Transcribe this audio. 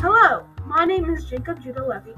Hello, my name is Jacob Judah Levy.